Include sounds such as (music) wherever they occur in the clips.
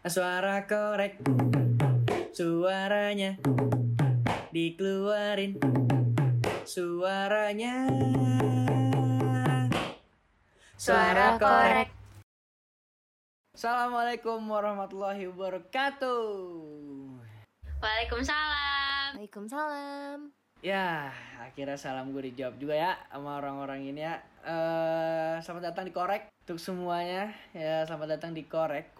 Suara korek Suaranya Dikeluarin Suaranya Suara korek. Assalamualaikum warahmatullahi wabarakatuh Waalaikumsalam. Waalaikumsalam. Ya, akhirnya salam gue dijawab juga ya sama orang-orang ini ya. Eh, selamat datang di Korek untuk semuanya. Ya, selamat datang di Korek.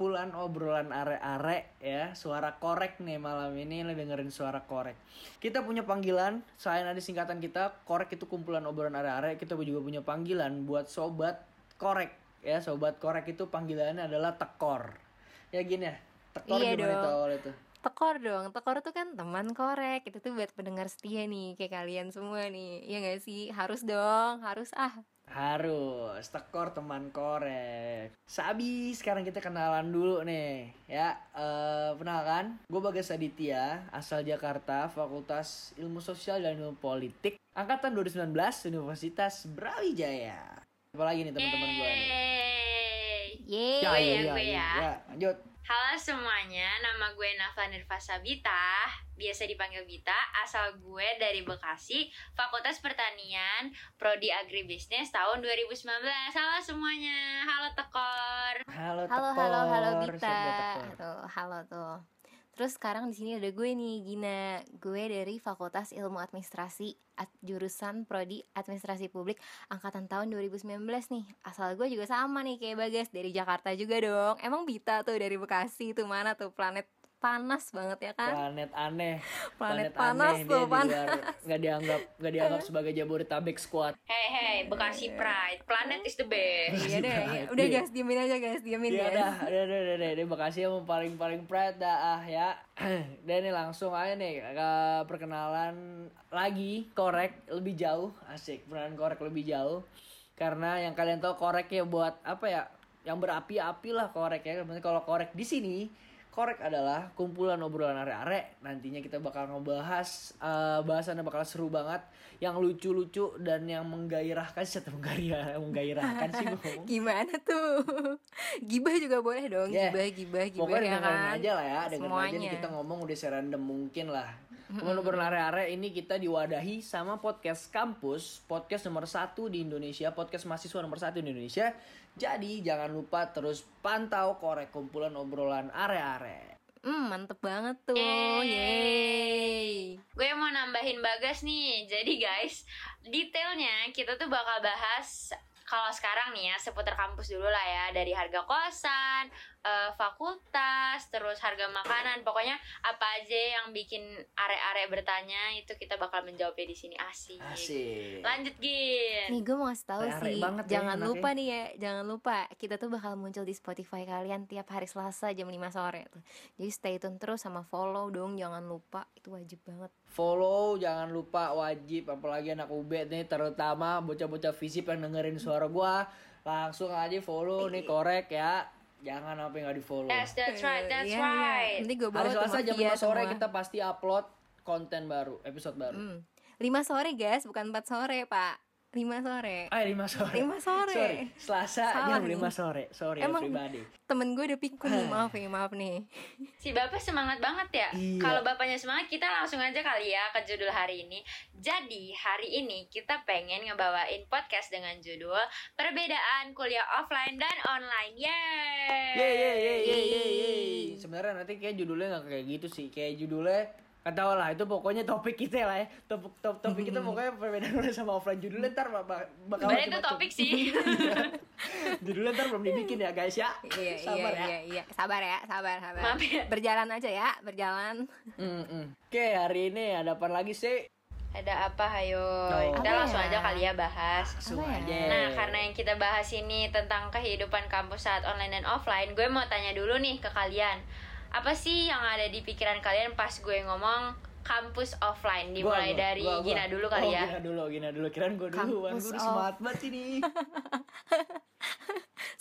Kumpulan obrolan are-are ya. Suara korek nih malam ini lo dengerin suara korek. Kita punya panggilan, selain ada singkatan kita, korek itu kumpulan obrolan are-are. Kita juga punya panggilan buat sobat korek ya. Sobat korek itu panggilannya adalah tekor. Ya gini ya. Tekor Iya gimana dong. itu tuh? Tekor dong, tekor tuh kan teman korek Itu tuh buat pendengar setia nih, kayak kalian semua nih Iya gak sih? Harus dong, harus ah Harus, tekor teman korek. Sabi, sekarang kita kenalan dulu nih. Ya, eh kenalkan Gue Bagas Aditya, asal Jakarta Fakultas Ilmu Sosial dan Ilmu Politik Angkatan 2019, Universitas Brawijaya. Apalagi nih teman-teman gue nih? Yeay. Yeay Gue ya, gue iya, ya. ya. Lanjut Halo semuanya, nama gue Nafa Nirvasa Bita, biasa dipanggil Bita, asal gue dari Bekasi, Fakultas Pertanian, Prodi Agribisnis tahun 2019. Halo semuanya, halo Tekor. Halo Halo, tekor halo, halo Siap Bita gak, tekor? Tuh, halo tuh Terus sekarang di sini ada gue nih, Gina. Gue dari Fakultas Ilmu Administrasi at- Jurusan Prodi Administrasi Publik Angkatan tahun 2019 nih. Asal gue juga sama nih kayak Bagas. Dari Jakarta juga dong. Emang Bita tuh dari Bekasi tuh mana tuh planet panas banget ya kan? Planet aneh Planet panas aneh, tuh, panas. Nggak dianggap, nggak dianggap sebagai Jabodetabek Squad Hey hey, Bekasi Pride, planet is the best. Iya deh, Pride, iya. udah iya. guys, diemin aja guys, diemin Iya dah, udah, udah, udah, udah, udah, Bekasi yang paling paling pride dah ah ya. (clears throat) Dan ini langsung aja nih ke perkenalan lagi korek lebih jauh, asik perkenalan korek lebih jauh. Karena yang kalian tahu korek ya buat apa ya? Yang berapi-api lah korek ya. Maksudnya Kalau korek di sini Korek adalah kumpulan obrolan are-are. Nantinya kita bakal ngebahas eh, bahasannya bakal seru banget, yang lucu-lucu dan yang menggairahkan, serta menggairah, menggairahkan sih ngomong. (laughs) Gimana tuh? (laughs) Gibah juga boleh dong, Yeah. gibah, gibah, gibah Pokoknya ya kan? aja lah ya, dengerin aja nih kita ngomong udah serandom mungkin lah. Kemudian berlare-are ini kita diwadahi sama podcast kampus, podcast nomor satu di Indonesia, podcast mahasiswa nomor satu di Indonesia. Jadi jangan lupa terus pantau korek kumpulan obrolan are-are. Hmm, mantep banget tuh. Yeay. Yeay. Gue mau nambahin bagas nih. Jadi guys, detailnya kita tuh bakal bahas kalau sekarang nih ya seputar kampus dulu lah ya dari harga kosan, eh, fakultas, terus harga makanan, pokoknya apa aja yang bikin are-are bertanya itu kita bakal menjawabnya di sini asik. Asik. Lanjut Gin. Nih gue mau kasih tahu sih, banget ya jangan anaknya. lupa nih ya, jangan lupa kita tuh bakal muncul di Spotify kalian tiap hari Selasa jam 5 sore tuh. Jadi stay tune terus sama follow dong, jangan lupa itu wajib banget. Follow jangan lupa wajib apalagi anak UB nih terutama bocah-bocah fisip yang dengerin suara gua langsung aja follow nih korek ya. Jangan apa yang nggak di follow. Yes, that's right, that's Iya, iya. right. Nanti gue bawa Hari Selasa jam mafia 5 sore semua. kita pasti upload konten baru, episode baru. Hmm. 5 sore guys, bukan 4 sore pak 5 sore Ah, 5 sore. 5 sore. Sorry, Selasa Salah jam. 5 sore. Sorry Emang- everybody. Temen gue udah pikun nih, maaf nih, maaf nih Si Bapak semangat banget ya. Iya. Kalau Bapaknya semangat, kita langsung aja kali ya ke judul hari ini. Jadi, hari ini kita pengen ngebawain podcast dengan judul Perbedaan Kuliah Offline dan Online. Yeay! Yeay, yeay, yeay, yeay, yeay, Yeay. yeay. Sebenarnya nanti kayak judulnya nggak kayak gitu sih. Kayak judulnya Gak tau lah, itu pokoknya topik kita lah ya Topik, top, topik kita pokoknya perbedaan online (laughs) sama offline Judulnya ntar bak- bak- bakal Sebenarnya itu topik sih. (laughs) Judulnya ntar belum dibikin ya guys ya Iya, Sabar iya, ya iya, iya Sabar ya, sabar, sabar Maaf ya. Berjalan aja ya, berjalan Mm, mm. Oke, hari ini ada apa lagi sih? Ada apa, hayo? Oh, kita apa langsung ya? aja kali ya bahas. Langsung ya? aja Nah, karena yang kita bahas ini tentang kehidupan kampus saat online dan offline, gue mau tanya dulu nih ke kalian. Apa sih yang ada di pikiran kalian pas gue ngomong kampus offline? Gua, Dimulai gua, dari gua, gua. Gina dulu kali oh, ya. Gina dulu, Gina dulu. Kirain gue duluan, Kampus gue udah off. semangat banget ini. (laughs)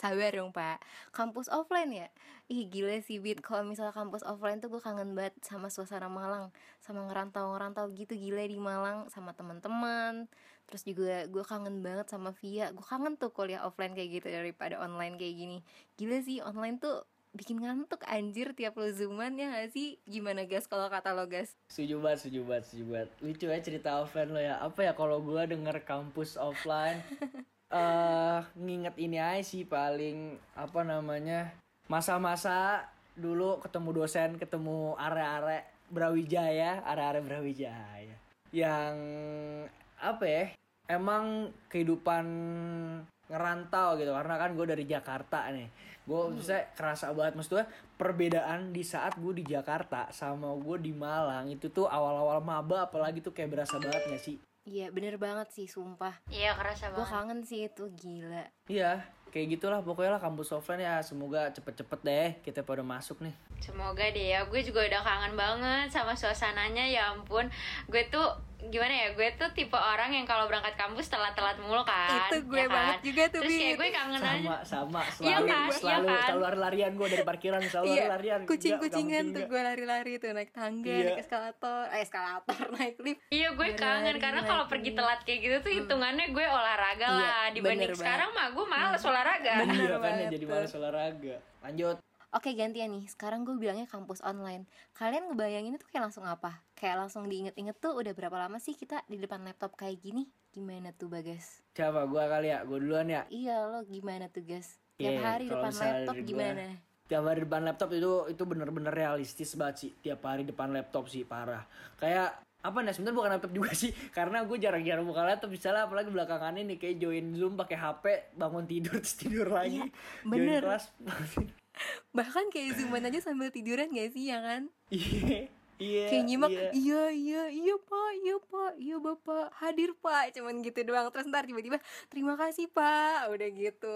Sabar dong pak. Kampus offline ya? Ih gila sih Bit. Kalau misalnya kampus offline tuh gue kangen banget Sama suasana Malang. Sama ngerantau-ngerantau gitu gila di Malang. Sama teman-teman. Terus juga gue kangen banget sama Via. Gue kangen tuh kuliah offline kayak gitu Daripada online kayak gini. Gila sih online tuh bikin ngantuk anjir tiap lo zooman ya gak sih gimana guys kalau kata lo guys Setuju banget, setuju banget, setuju banget. Lucu ya cerita offline lo ya. Apa ya kalau gua denger kampus offline (laughs) eh nginget ini aja sih paling apa namanya masa-masa dulu ketemu dosen, ketemu are-are Brawijaya, are-are Brawijaya. Yang apa ya? Emang kehidupan ngerantau gitu. Karena kan gue dari Jakarta nih. Gue bisa kerasa banget. Maksudnya perbedaan di saat gue di Jakarta sama gue di Malang itu tuh awal-awal maba apalagi tuh kayak berasa banget gak sih? Iya bener banget sih sumpah. Iya kerasa gue banget. kangen sih itu gila. Iya kayak gitulah pokoknya lah kampus offline ya semoga cepet-cepet deh kita pada masuk nih Semoga deh ya, gue juga udah kangen banget sama suasananya ya ampun. Gue tuh gimana ya, gue tuh tipe orang yang kalau berangkat kampus telat-telat mulu kan. Itu gue ya kan? banget juga tuh, Terus kayak gue kangen aja. sama sama Iya selalu kan, iya selalu kan? selalu lari-larian gue dari parkiran selalu iya lari-larian kucing-kucingan Nggak- tuh gue lari-lari tuh naik tangga Iya. naik eskalator eh eskalator (laughs) naik lift Iya gue kangen karena kalau pergi telat kayak gitu tuh hitungannya gue olahraga Iya, lah dibanding sekarang mah gue males olahraga. Bener iya kan ya banget jadi malas olahraga. Lanjut. Oke gantian nih, sekarang gue bilangnya kampus online. Kalian ngebayangin itu kayak langsung apa? Kayak langsung diinget-inget tuh udah berapa lama sih kita di depan laptop kayak gini? Gimana tuh Bagas? siapa? Gua kali ya? Gua duluan ya? Iya lo gimana tuh guys? Tiap Iya, hari depan laptop gua- gimana? tiap hari depan laptop itu itu bener-bener realistis banget sih. Tiap hari depan laptop sih parah. Kayak apa nih sebenarnya bukan laptop juga sih. (laughs) Karena gue jarang-jarang buka laptop misalnya apalagi belakangan ini kayak join zoom pakai hp bangun tidur (laughs) terus tidur lagi. Iya, join bener. kelas. (laughs) Bahkan kayak zooman aja sambil tiduran gak sih ya kan? iya iya kayak nyimak iya. iya iya iya pak iya pak iya bapak. Hadir pak. Cuman gitu doang. Terus ntar tiba-tiba terima kasih pak. Udah gitu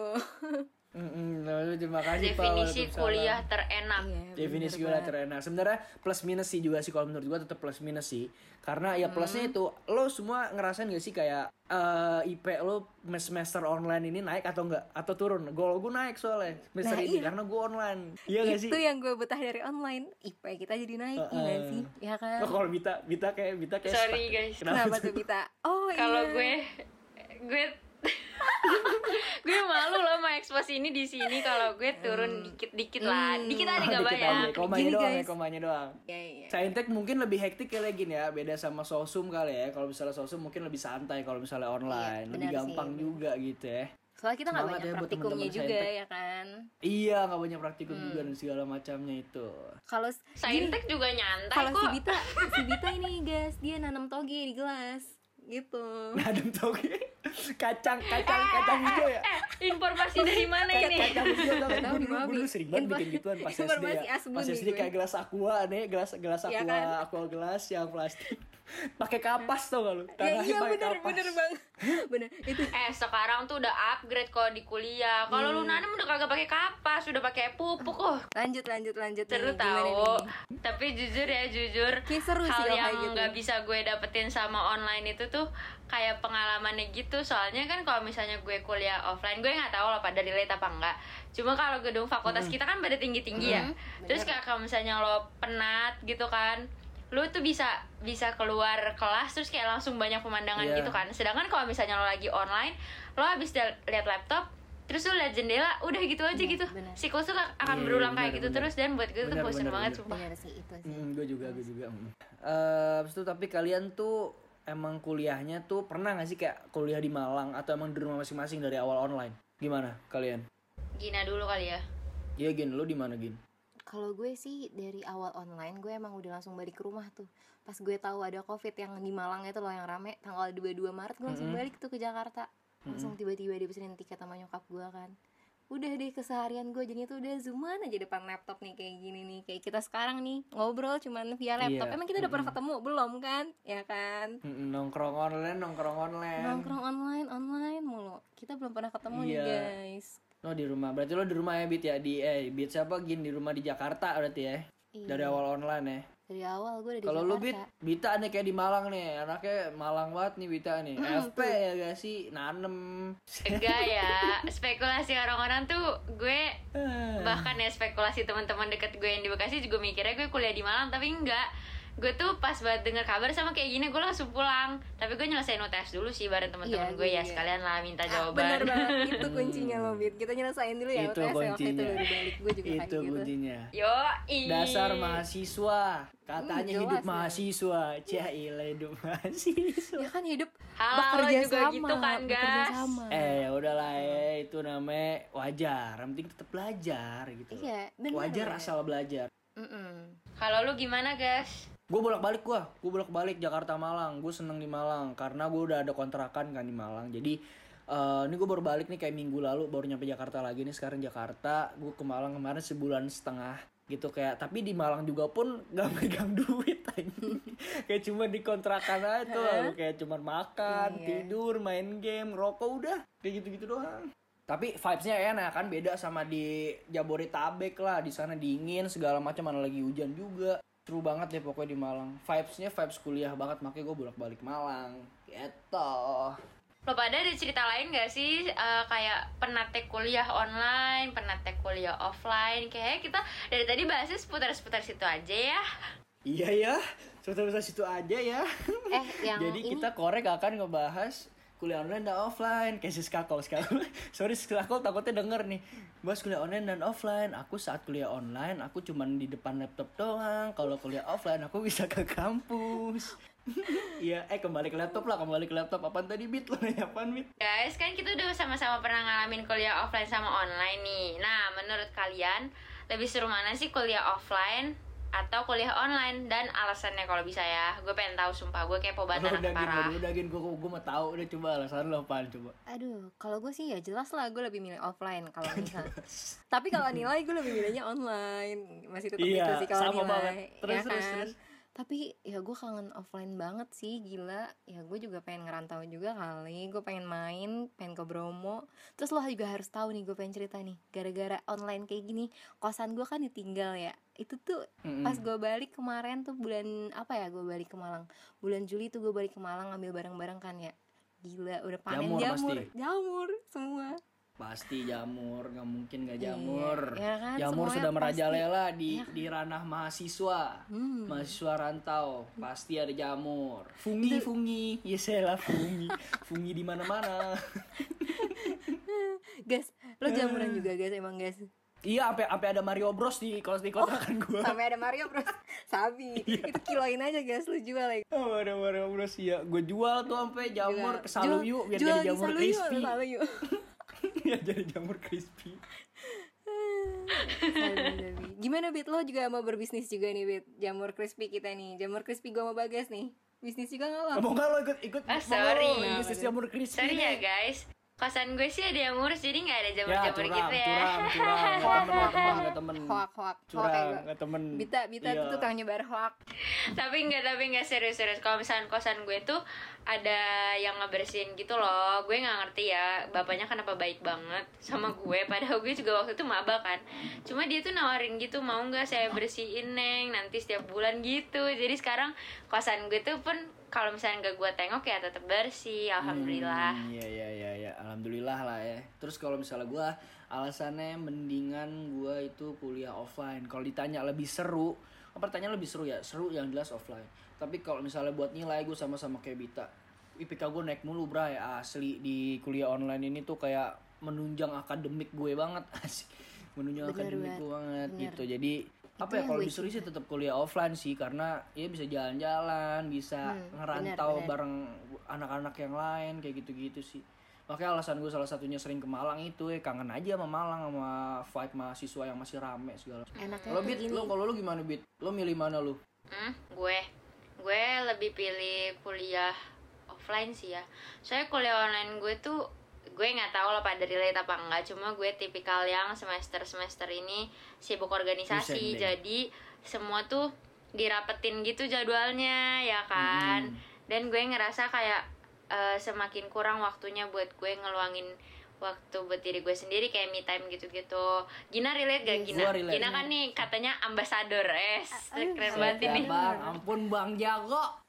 Mm-mm, lalu terima kasih Pak. Definisi Waalaikumsalam. kuliah terenak. Iya, definisi kuliah banget. terenak sebenarnya plus minus sih juga sih kalau menurut gua tetap plus minus sih karena ya Hmm. plusnya itu lo semua ngerasain gak sih kayak eh, IP lo semester online ini naik atau enggak atau turun gol gue naik soalnya semester Nah, ini iya. karena gue online iya gak sih itu yang gue betah dari online IP kita jadi naik Heeh. iya gak sih ya kan Oh, kalau Bita Bita kayak Bita kayak Sorry, stuck. guys. kenapa tuh kita oh Kalau iya. gue gue (laughs) gue malu loh mau expose ini di sini kalau gue turun dikit-dikit lah. Hmm. Dikit aja Oh, dikit banyak. aja. komanya Gini, doang ya guys. komanya doang Iya, iya. Saintek mungkin lebih hektik kayak gini ya beda sama sosum kali ya kalau misalnya sosum mungkin lebih santai kalau misalnya online Iya, lebih benar gampang sih, juga gitu ya soalnya kita nggak banyak ya praktikumnya juga Saintek. ya kan iya nggak banyak praktikum Hmm. juga dan segala macamnya itu kalau Saintek juga nyantai kalau si kok. Bita si Bita ini guys dia nanam toge di gelas gitu (laughs) Nadem toge kacang kacang kacang hijau ya. Eh, informasi dari mana ini? kacang hijau tau Nggak tahu di gue mana, dulu sering banget bikin gituan pas SD (laughs) informasi ya. pas SD kayak gelas aqua nih gelas gelas Iya aqua kan? aqua gelas yang plastik pakai kapas tau gak lu ya Tanahnya iya pakai bener kapas. bener banget (laughs) bener itu Eh sekarang tuh udah upgrade kalau di kuliah. Kalau lu nanam udah kagak pakai kapas, udah pakai pupuk. Oh, lanjut lanjut lanjut seru nih, tahu. nih? Tapi jujur ya jujur, Kayak seru sih hal kalau yang gitu. nggak bisa gue dapetin sama online itu tuh kayak pengalamannya gitu. Soalnya kan kalau misalnya gue kuliah offline, gue nggak tahu lah pada relate apa enggak. Cuma kalau gedung fakultas kita kan pada tinggi tinggi ya. Terus kayak kalau misalnya lo penat gitu kan, lu tuh bisa bisa keluar kelas terus kayak langsung banyak pemandangan Iya. gitu kan sedangkan kalau misalnya lo lagi online lo habis lihat laptop terus lo lihat jendela udah gitu aja Iya, gitu bener. siklus tuh akan Iya, berulang kayak bener, gitu bener. terus dan buat gue tuh Bener, bosen bener, banget bener. sumpah bener sih itu sih Hmm, gue juga, gue juga. Hmm. Eh, habis itu tapi kalian tuh emang kuliahnya tuh pernah gak sih kayak kuliah di Malang atau emang di rumah masing-masing dari awal online? Gimana kalian? Gina dulu kali ya Iya Gin, lu di mana Gin? Kalau gue sih dari awal online gue emang udah langsung balik ke rumah tuh. Pas gue tahu ada covid yang di Malang itu loh yang rame tanggal 22 Maret gue langsung Mm-mm. balik tuh ke Jakarta. Langsung tiba-tiba dipesenin tiket sama nyokap gue kan. Udah deh keseharian gue jadinya tuh udah zooman aja depan laptop nih kayak gini nih. Kayak kita sekarang nih ngobrol cuman via laptop. Iya. emang kita udah pernah ketemu? Belum kan? Ya kan? Mm, nongkrong online, nongkrong online. nongkrong online online mulu. Kita belum pernah ketemu nih Iya. guys Lo di rumah. Berarti lo di rumah ya Bit ya di eh Bit siapa Gin di rumah di Jakarta berarti ya. Iya. Dari awal online ya. dari awal gue udah di Kalau lu Bit, Bita nih kayak di Malang nih. Anaknya Malang banget nih Bita nih. FP ya gak sih? Nanem. enggak ya spekulasi orang-orang tuh gue Eh. bahkan ya spekulasi teman-teman deket gue yang di Bekasi juga mikirnya gue kuliah di Malang tapi enggak gue tuh pas banget denger kabar sama kayak gini gue langsung pulang. Tapi gue nyelesain UTS dulu sih bareng teman-teman Iya, gue gue ya juga. sekalian lah minta Ah, jawaban. bener banget. (laughs) Itu kuncinya loh Bit. Kita nyelesain dulu ya Itu UTS ya, waktu itu kuncinya. balik. Gue juga kayak itu gitu kuncinya. Yo dasar mahasiswa. Katanya Hmm, hidup ya. mahasiswa. Cailah hidup mahasiswa. Ya kan hidup Halo, bekerja juga sama gitu kan, sama. Eh ya udahlah ya itu namanya wajar. Yang penting tetap belajar gitu. Iya bener. Wajar bener. asal belajar. Mm-mm. kalau lu gimana guys gue bolak balik gua gue bolak balik Jakarta Malang. Gue seneng di Malang karena gue udah ada kontrakan kan di Malang. Jadi eh, ini gue baru balik nih kayak minggu lalu baru nyampe Jakarta lagi nih sekarang Jakarta. Gue ke Malang kemarin sebulan setengah gitu kayak. Tapi di Malang juga pun gak megang (laughs) duit kayak cuma di kontrakan aja tuh kayak cuma makan Iya. tidur main game rokok udah. Kayak gitu gitu doang. Tapi vibesnya enak kan beda sama di Jabodetabek lah. Di sana dingin segala macam mana lagi hujan juga seru banget deh pokoknya di Malang. Vibesnya vibes kuliah banget makanya gue bolak balik Malang. Gitu. Lo pada ada cerita lain gak sih Eh, kayak pernah take kuliah online pernah take kuliah offline? Kayak kita dari tadi bahasnya seputar-seputar situ aja ya. Iya ya sebentar situ aja ya. Eh yang jadi ini kita korek akan ngebahas kuliah online dan offline kayak si skakol skakol (laughs) sorry skakol takutnya denger nih bahas kuliah online dan offline aku saat kuliah online aku cuman di depan laptop doang kalau kuliah offline aku bisa ke kampus (laughs) Iya, eh kembali ke laptop lah, kembali ke laptop. Apaan tadi Bit? Lo nanya apaan Bit? Guys, kan kita udah sama-sama pernah ngalamin kuliah offline sama online nih. Nah, menurut kalian lebih seru mana sih kuliah offline atau kuliah online dan alasannya kalau bisa ya? Gue pengen tahu sumpah, gue kepo banget udah anak parah. gini, udah gini, gue gue mau tahu udah coba alasan lo apaan coba. aduh kalau gue sih ya jelas lah gue lebih milih offline kalau misal (laughs) tapi kalau nilai gue lebih milihnya online masih tetap Iya, itu sih kalau sama nilai banget. Terus, ya terus, kan? terus. tapi ya gue kangen offline banget sih gila ya gue juga pengen ngerantau juga kali gue pengen main pengen ke Bromo terus lo juga harus tahu nih gue pengen cerita nih gara-gara online kayak gini kosan gue kan ditinggal ya itu tuh Mm-mm. pas gue balik kemarin tuh bulan apa ya gue balik ke Malang bulan Juli tuh gue balik ke Malang ngambil barang-barang kan ya gila udah panen Jamur jamur pasti. jamur semua Pasti jamur, nggak mungkin nggak Iya, jamur. ya kan, jamur semuanya sudah merajalela di Iya. di ranah mahasiswa. Hmm. Mahasiswa rantau pasti ada jamur. Fungi, fungi. Ya saya lah fungi. fungi di mana-mana. (laughs) gas lo jamuran juga guys emang guys iya, sampai sampai ada Mario Bros di kelas di kontrakan gua. sampai ada Mario bros (laughs) sabi Iya. itu kiloin aja guys lu jual lagi Oh, ada Mario Bros iya. Gue jual tuh sampai jamur ke Saluyu biar jual jadi di jamur Saluyu, crispy. Saluyu. (laughs) Biar jadi jamur crispy. (laughs) Sabi. Gimana Bit lo juga mau berbisnis juga nih Bit Jamur crispy kita nih Jamur crispy gua mau bagas nih Bisnis juga gak lo? Mau nggak lo ikut ikut? Ah, mau nggak sorry. lo bisnis jamur crispy? Sorry ya nih? guys, kosan gue sih ada yang ngurus jadi nggak ada Ya jamur-jamur curang, gitu ya. curang, (laughs) curang. Nggak temen, nggak temen, nggak. Hoak hoak Hoak gua. nggak temen. Bita Bita Iya. tuh tukang nyebar hoak tapi enggak tapi enggak serius serius kalau misalnya kosan gue tuh ada yang ngebersihin gitu loh gue nggak ngerti ya bapaknya kenapa baik banget sama gue padahal gue juga waktu itu maba kan cuma dia tuh nawarin gitu mau nggak saya bersihin neng nanti setiap bulan gitu jadi sekarang kosan gue tuh pun kalau misalnya nggak gue tengok ya tetap bersih alhamdulillah Hmm, Iya iya iya ya. alhamdulillah lah ya. Terus kalau misalnya gua alasannya mendingan gua itu kuliah offline. Kalau ditanya lebih seru, oh, pertanyaan lebih seru ya. Seru yang jelas offline. Tapi kalau misalnya buat nilai gue sama-sama kayak Bita. IPK gue naik mulu bray asli di kuliah online ini tuh kayak menunjang akademik gue banget (laughs) asik menunjang Bener akademik banget, gue banget bener. gitu jadi apa ya kalau seru sih tetap kuliah offline sih karena ya bisa jalan-jalan bisa Hmm, ngerantau bener, bener. bareng anak-anak yang lain kayak gitu-gitu sih. Makanya alasan gue salah satunya sering ke Malang itu ya kangen aja sama Malang sama vibe mahasiswa yang masih rame segala. Enaknya tuh bit lo kalau lo gimana bit? Lo milih mana lo? Hmm, gue. Gue lebih pilih kuliah offline sih ya. Soalnya kuliah online gue tuh gue nggak tahu lo pada relate apa enggak cuma gue tipikal yang semester semester ini sibuk organisasi jadi semua tuh dirapetin gitu jadwalnya ya kan Mm. dan gue ngerasa kayak eh, semakin kurang waktunya buat gue ngeluangin waktu buat diri gue sendiri kayak me time gitu-gitu Gina relate gak Yes. Gina? Relate. Gina kan nih katanya ambasador es Aduh, keren banget ini bang ampun bang jago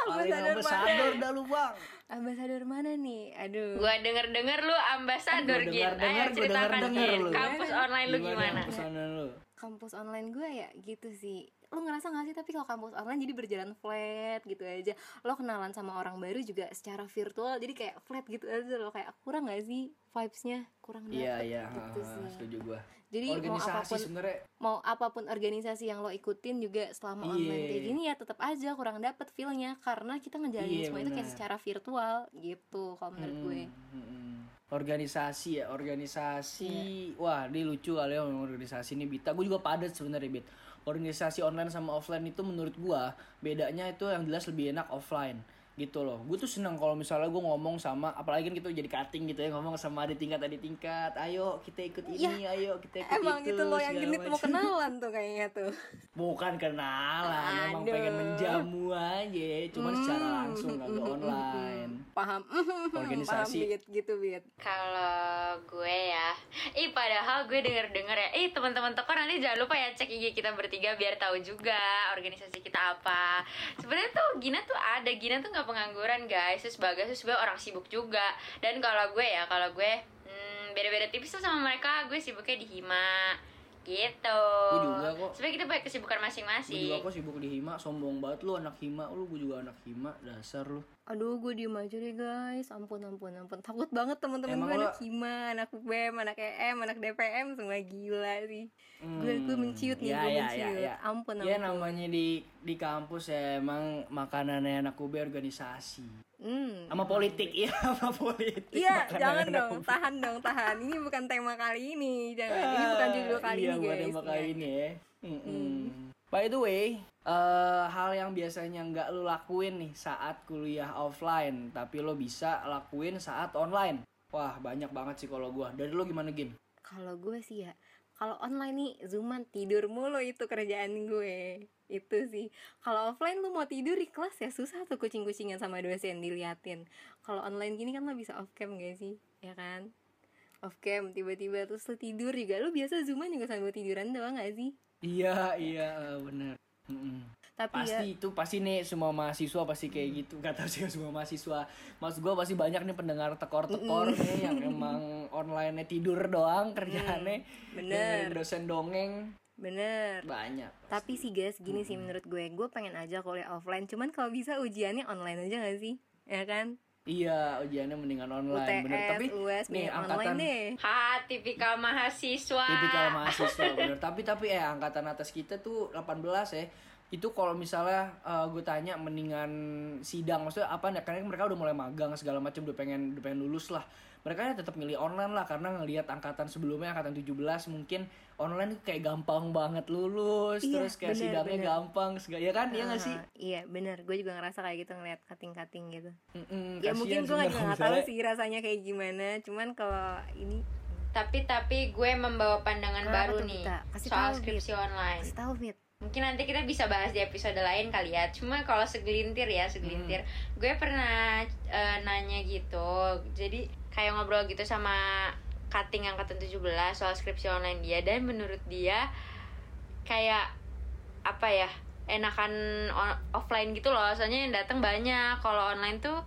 Ambasador ambasador dah lu bang Ambasador mana nih? Aduh Gua denger-denger lu ambasador Gin. Ayo ceritakan dengar-dengar Gin. lu. Kampus online lu gimana? Ke sana lu kampus online gue ya gitu sih lo ngerasa gak sih tapi kalau kampus online jadi berjalan flat gitu aja lo kenalan sama orang baru juga secara virtual jadi kayak flat gitu aja lo kayak kurang gak sih vibesnya kurang dapet Iya iya, gitu sih setuju gua. jadi mau apa pun sebenarnya mau apa pun organisasi yang lo ikutin juga selama online Iya. kayak gini ya tetap aja kurang dapet feelnya karena kita ngejalanin Iya, semua itu kayak secara virtual gitu kalau menurut gue Mm, mm, mm. Organisasi ya, organisasi. Wah, dia lucu kali ya organisasi ini Bita. Gue juga padat sebenarnya, Bit. Organisasi online sama offline itu menurut gua bedanya itu yang jelas lebih enak offline gitu loh. Gue tuh seneng kalau misalnya gue ngomong sama apalagi kan kita jadi cutting gitu ya ngomong sama adik tingkat adik tingkat. Ayo kita ikut ini, ayo kita ikut emang itu. gitu lo yang genit mau kenalan tuh kayaknya tuh (laughs) Bukan kenalan, emang Aduh. pengen menjamu aja, cuman secara Hmm, langsung kagak online. paham (laughs) Organisasi. paham Bit, gitu bit Kalau gue ya, ih padahal gue denger-denger ya, ih teman-teman toko nanti jangan lupa ya cek IG kita bertiga biar tahu juga organisasi kita apa. Sebenarnya tuh Gina tuh ada, Gina tuh nggak pengangguran guys, terus Bagas tuh sebenarnya orang sibuk juga. Dan kalau gue ya, kalau gue hmm, beda-beda tipis tuh sama mereka, gue sibuknya di Hima gitu. Gue juga kok. Sebenarnya kita punya kesibukan Gue masing-masing. juga kok sibuk di Hima, sombong banget lu anak Hima, lu gue juga anak Hima, dasar lu. Aduh gue diem aja deh guys ampun ampun ampun takut banget teman-teman gue lo- anak hima anak bem anak em anak dpm semua gila sih gue gue Hmm, menciut nih ya, gue ya, menciut ya, ya. ampun ampun Ya namanya di di kampus ya emang makanannya anak UB organisasi. Hmm. Sama politik, iya sama politik. Iya, jangan dong, UB. tahan dong, tahan. Ini bukan tema kali ini, jangan. Ini bukan judul kali iya, ini, bukan guys. tema kali Iya. ini ya. Mm-mm. By the way, eh, hal yang biasanya nggak lu lakuin nih saat kuliah offline, tapi lo bisa lakuin saat online. Wah, banyak banget sih kalau gua. Dari lo gimana, Gin? Kalau gue sih ya, kalau online nih zooman tidur mulu itu kerjaan gue. Itu sih. Kalau offline lu mau tidur di kelas ya susah tuh kucing-kucingan sama dosen diliatin. Kalau online gini kan lo bisa off cam gak sih? Ya kan? Off cam tiba-tiba terus lu tidur juga. Lu biasa zooman juga sambil tiduran doang gak sih? Iya, iya, eh, bener. Mm-mm. Tapi pasti ya itu pasti nih semua mahasiswa pasti kayak gitu gak tahu sih (laughs) semua mahasiswa maksud gua pasti banyak nih pendengar tekor-tekor nih yang emang online tidur doang kerjaannya bener. dengerin dosen dongeng bener. banyak Tapi sih guys, gini sih menurut gue, gue pengen aja kuliah offline. Cuman kalau bisa ujiannya online aja gak sih? Ya kan? Iya ujiannya mendingan online UTS, bener tapi US, nih angkatan online deh. Ha, tipikal mahasiswa. tipikal mahasiswa bener tapi tapi eh angkatan atas kita tuh 18 ya itu kalau misalnya gue tanya mendingan sidang maksudnya apa nih? Karena mereka udah mulai magang segala macam udah pengen udah pengen lulus lah. Mereka ya tetap milih online lah karena ngelihat angkatan sebelumnya angkatan 17 mungkin online tuh kayak gampang banget lulus Iya, terus kayak bener, sidangnya bener. gampang segala ya kan? Iya nggak sih? Ah, Iya bener, gue juga ngerasa kayak gitu ngeliat cutting-cutting gitu. Mm-mm, Ya mungkin gue sebenarnya juga kalau gak tahu misalnya- sih rasanya kayak gimana Cuman kalau ini Tapi tapi gue membawa pandangan Kenapa baru tuh, nih Bita? Kasih soal tahu, skripsi online. kasih tahu Fit Mungkin nanti kita bisa bahas di episode lain kali ya. Cuma kalau segelintir ya, segelintir. Gue pernah eh, nanya gitu. Jadi kayak ngobrol gitu sama cutting angkatan 17 soal skripsi online dia dan menurut dia kayak apa ya? enakan on- offline gitu loh. Soalnya yang datang banyak. Kalau online tuh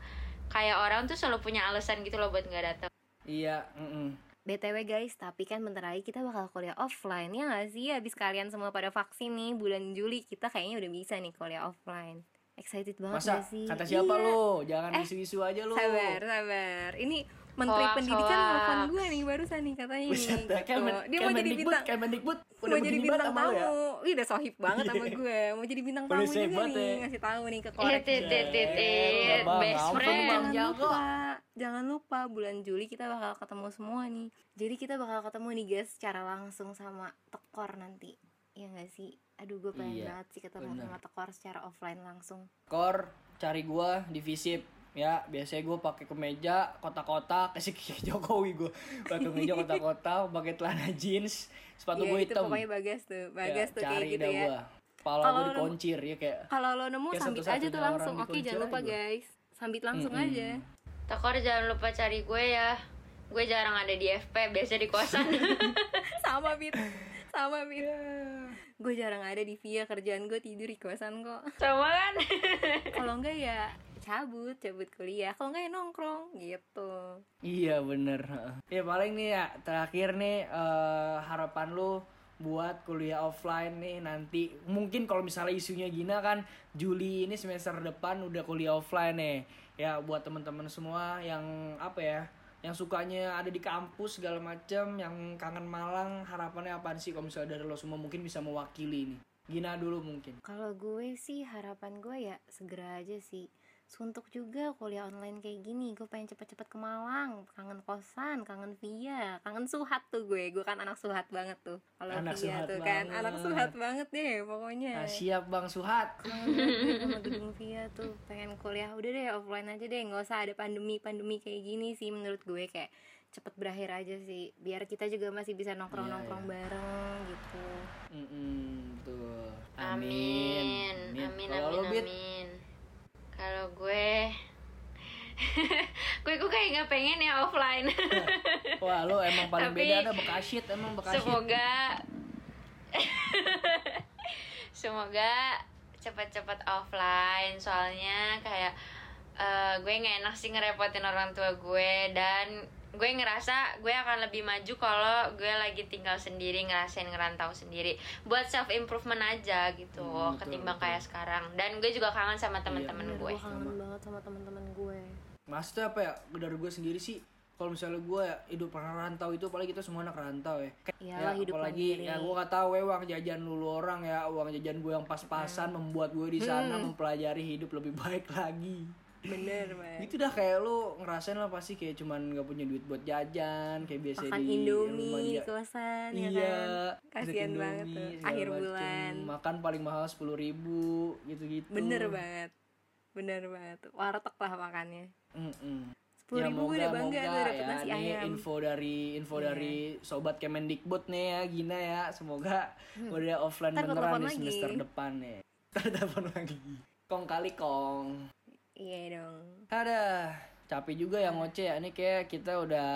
kayak orang tuh selalu punya alasan gitu loh buat nggak datang. iya mm-mm. BTW guys, tapi kan bentar lagi kita bakal kuliah offline Ya gak sih? Habis kalian semua pada vaksin nih Bulan Juli kita kayaknya udah bisa nih kuliah offline Excited banget masa sih? kata siapa Iya. lu jangan Eh, isu-isu aja lu Sabar, sabar Ini Menteri Hoax, Pendidikan hoax. nelfon gue nih barusan nih katanya nih. Gitu. Kemen- Dia mau jadi bintang. Kemendikbud udah mau jadi bintang lu tamu. Ya Ih, udah sohib banget sama gue Mau jadi bintang tamu juga nih. ya. Ngasih tahu nih ke Eh, tit. Bang, best friend. Jago. lupa jangan lupa bulan Juli kita bakal ketemu semua nih. Jadi kita bakal ketemu nih guys secara langsung sama tekor nanti. Ya nggak sih? Aduh gue pengen Iya, banget sih ketemu bener. sama tekor secara offline langsung. Kor cari gua di Visip ya biasanya gue pakai kemeja kotak-kotak (laughs) kasih kayak Jokowi gue pakai kemeja kotak-kotak pakai celana jeans sepatu Iya, gue itu hitam pokoknya bagas tuh Ya, bagas tuh kayak gitu ya gua Kalau gue nemu- dikoncir ya kayak kalau lo nemu Kayak sambit aja tuh langsung oke jangan lupa aja. guys sambit langsung Mm-mm. aja Tokor jangan lupa cari gue ya. Gue jarang ada di FP, biasa di kosan. (laughs) sama bit sama bit gue jarang ada di via kerjaan gue tidur di kosan kok Sama kan? kalau enggak ya cabut cabut kuliah. Kalau enggak ya nongkrong gitu. Iya bener. Ya paling nih ya terakhir nih eh, harapan lu buat kuliah offline nih nanti. Mungkin kalau misalnya isunya Gina kan Juli ini semester depan udah kuliah offline nih. Ya buat teman-teman semua yang apa ya yang sukanya ada di kampus segala macam yang kangen Malang harapannya apaan sih kalau misalnya dari lo semua mungkin bisa mewakili nih? Gina dulu mungkin. Kalau gue sih harapan gue ya segera aja sih suntuk juga kuliah online kayak gini. Gue pengen cepet-cepet ke Malang. Kangen kosan kangen via kangen suhat tuh gue. Gue kan anak suhat banget tuh. Kalau Anak via Suhat tuh kan. banget. anak suhat banget deh pokoknya. Nah, siap Bang Suhat. (laughs) Sama gedung via tuh. Pengen kuliah. Udah deh offline aja deh. Nggak usah ada pandemi pandemi kayak gini sih menurut gue. Kayak cepet berakhir aja sih. Biar kita juga masih bisa nongkrong nongkrong bareng gitu. Mm-mm, tuh Amin. Amin. Amin Bit? amin. Kalau gue (laughs) gue kok kayak nggak pengen ya offline. (laughs) Wah lo emang paling Tapi- beda ada Bekasit emang Bekasit Semoga (laughs) Semoga cepat-cepat offline soalnya kayak eh, gue nggak enak sih ngerepotin orang tua gue dan gue ngerasa gue akan lebih maju kalau gue lagi tinggal sendiri ngerasain ngerantau sendiri. Buat self improvement aja gitu Hmm, betul, ketimbang betul. kayak sekarang. Dan gue juga kangen sama teman-teman Bener, gue. Gue kangen banget sama teman-teman gue. Maksudnya apa ya? Dari gue sendiri sih kalau misalnya gue ya, hidup pernah rantau itu apalagi kita semua anak rantau ya. Iyalah, hidup apalagi mandiri. ya gue gak tahu ya uang jajan lulu orang ya uang jajan gue yang pas-pasan membuat gue di sana Hmm. mempelajari hidup lebih baik lagi bener banget itu dah kayak lu ngerasain lah pasti kayak cuman gak punya duit buat jajan kayak biasa makan di indomie rumah di kosan ya iya kan? kasihan banget tuh akhir macem. bulan. Makan paling mahal sepuluh ribu gitu-gitu. Bener banget bener banget. Warteg lah makannya. Mm-mm. sepuluh ya ribu moga gue udah bangga moga tuh dapet ya nasi nih ayam. info dari info Iya. dari sobat Kemendikbud nih ya Gina ya. Semoga udah offline Ntar beneran di lagi. semester depan nih. (laughs) Ntar telepon lagi. Kong kali kong iya dong. Ada. Capek juga ya ngoceh ya. Ini kayak kita udah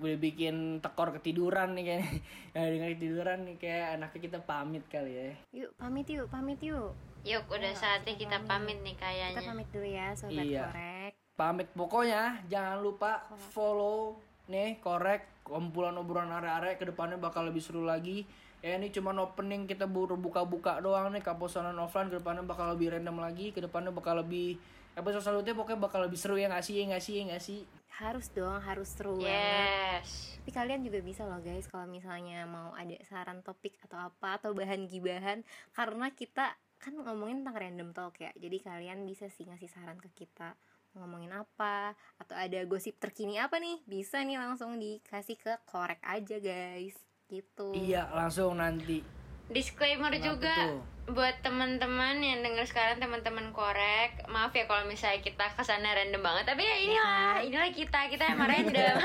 udah bikin tekor ketiduran nih kayaknya. Ya (laughs) dengan ketiduran nih kayak enaknya kita pamit kali ya. Yuk pamit yuk pamit yuk. Yuk udah saatnya kita pamit. nih kita kayaknya pamit dulu ya sobat Iya. korek. Pamit. Pokoknya jangan lupa follow nih korek kumpulan obrolan are-are ke depannya bakal lebih seru lagi. Ya ini cuma opening kita baru buka-buka doang nih. Kaposanan offline ke depannya bakal lebih random lagi. Ke depannya bakal lebih episode selanjutnya pokoknya bakal lebih seru ya nggak sih? Ya nggak sih? Ya nggak sih? Harus dong harus seru banget. Yes. Tapi kalian juga bisa loh guys kalau misalnya mau ada saran topik atau apa atau bahan gibahan karena kita kan ngomongin tentang random talk ya. Jadi kalian bisa sih ngasih saran ke kita. Mau ngomongin apa atau ada gosip terkini apa nih bisa nih langsung dikasih ke korek aja guys. Gitu. Iya langsung nanti. Disclaimer Kenapa juga tuh? Buat teman-teman yang denger sekarang teman-teman korek maaf ya kalau misalnya kita kesannya random banget tapi ya inilah inilah kita kita emang random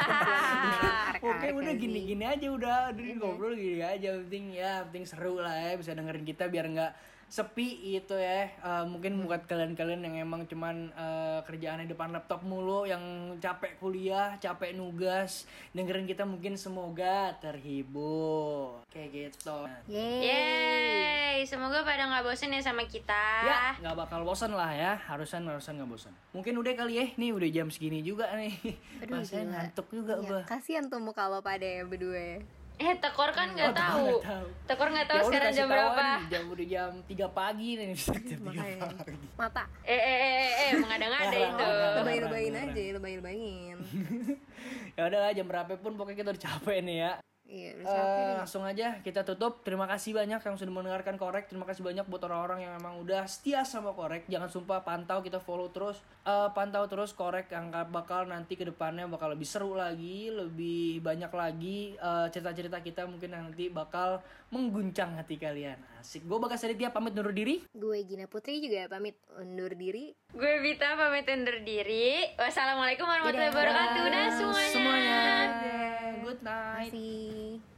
(laughs) Oke udah gini-gini aja udah udah ngobrol gini aja penting ya penting seru lah ya bisa dengerin kita biar nggak sepi itu ya. Eh, mungkin buat kalian-kalian yang emang cuman eh, kerjaannya depan laptop mulu yang capek kuliah capek nugas dengerin kita mungkin semoga terhibur. Kayak gitu. Yeay. Yeay, semoga pada nggak bosen ya sama kita. ya nggak bakal bosan lah ya. Harusan harusan nggak bosan mungkin udah kali ya. Nih udah jam segini juga nih. Aduh, Masanya ngantuk juga Iya, gua kasihan tuh muka lo pada ya berdua Eh, tekor kan nggak Oh, tahu. tahu. Tekor nggak tahu Ya sekarang jam berapa. nih, jam udah jam 3 pagi nih jam (laughs) tiga makanya pagi. mata Eh, eh, eh, eh, eh, mengada-ngada itu. lebay-lebayin aja lebay-lebayin (laughs) ya udah lah jam berapa pun pokoknya kita udah capek nih ya iya udah nih langsung aja kita tutup. Terima kasih banyak yang sudah mendengarkan korek. Terima kasih banyak buat orang-orang yang memang udah setia sama korek. Jangan sumpah pantau kita follow terus. Eh, pantau terus korek yang bakal nanti ke depannya bakal lebih seru lagi lebih banyak lagi eh, cerita-cerita kita mungkin yang nanti bakal mengguncang hati kalian Asik. Gue Bagas Aditya pamit undur diri. Gue Gina Putri juga pamit undur diri. Gue Vita pamit undur diri. Wassalamualaikum warahmatullahi wabarakatuh. Dah semuanya. Semuanya. Good night. Masih.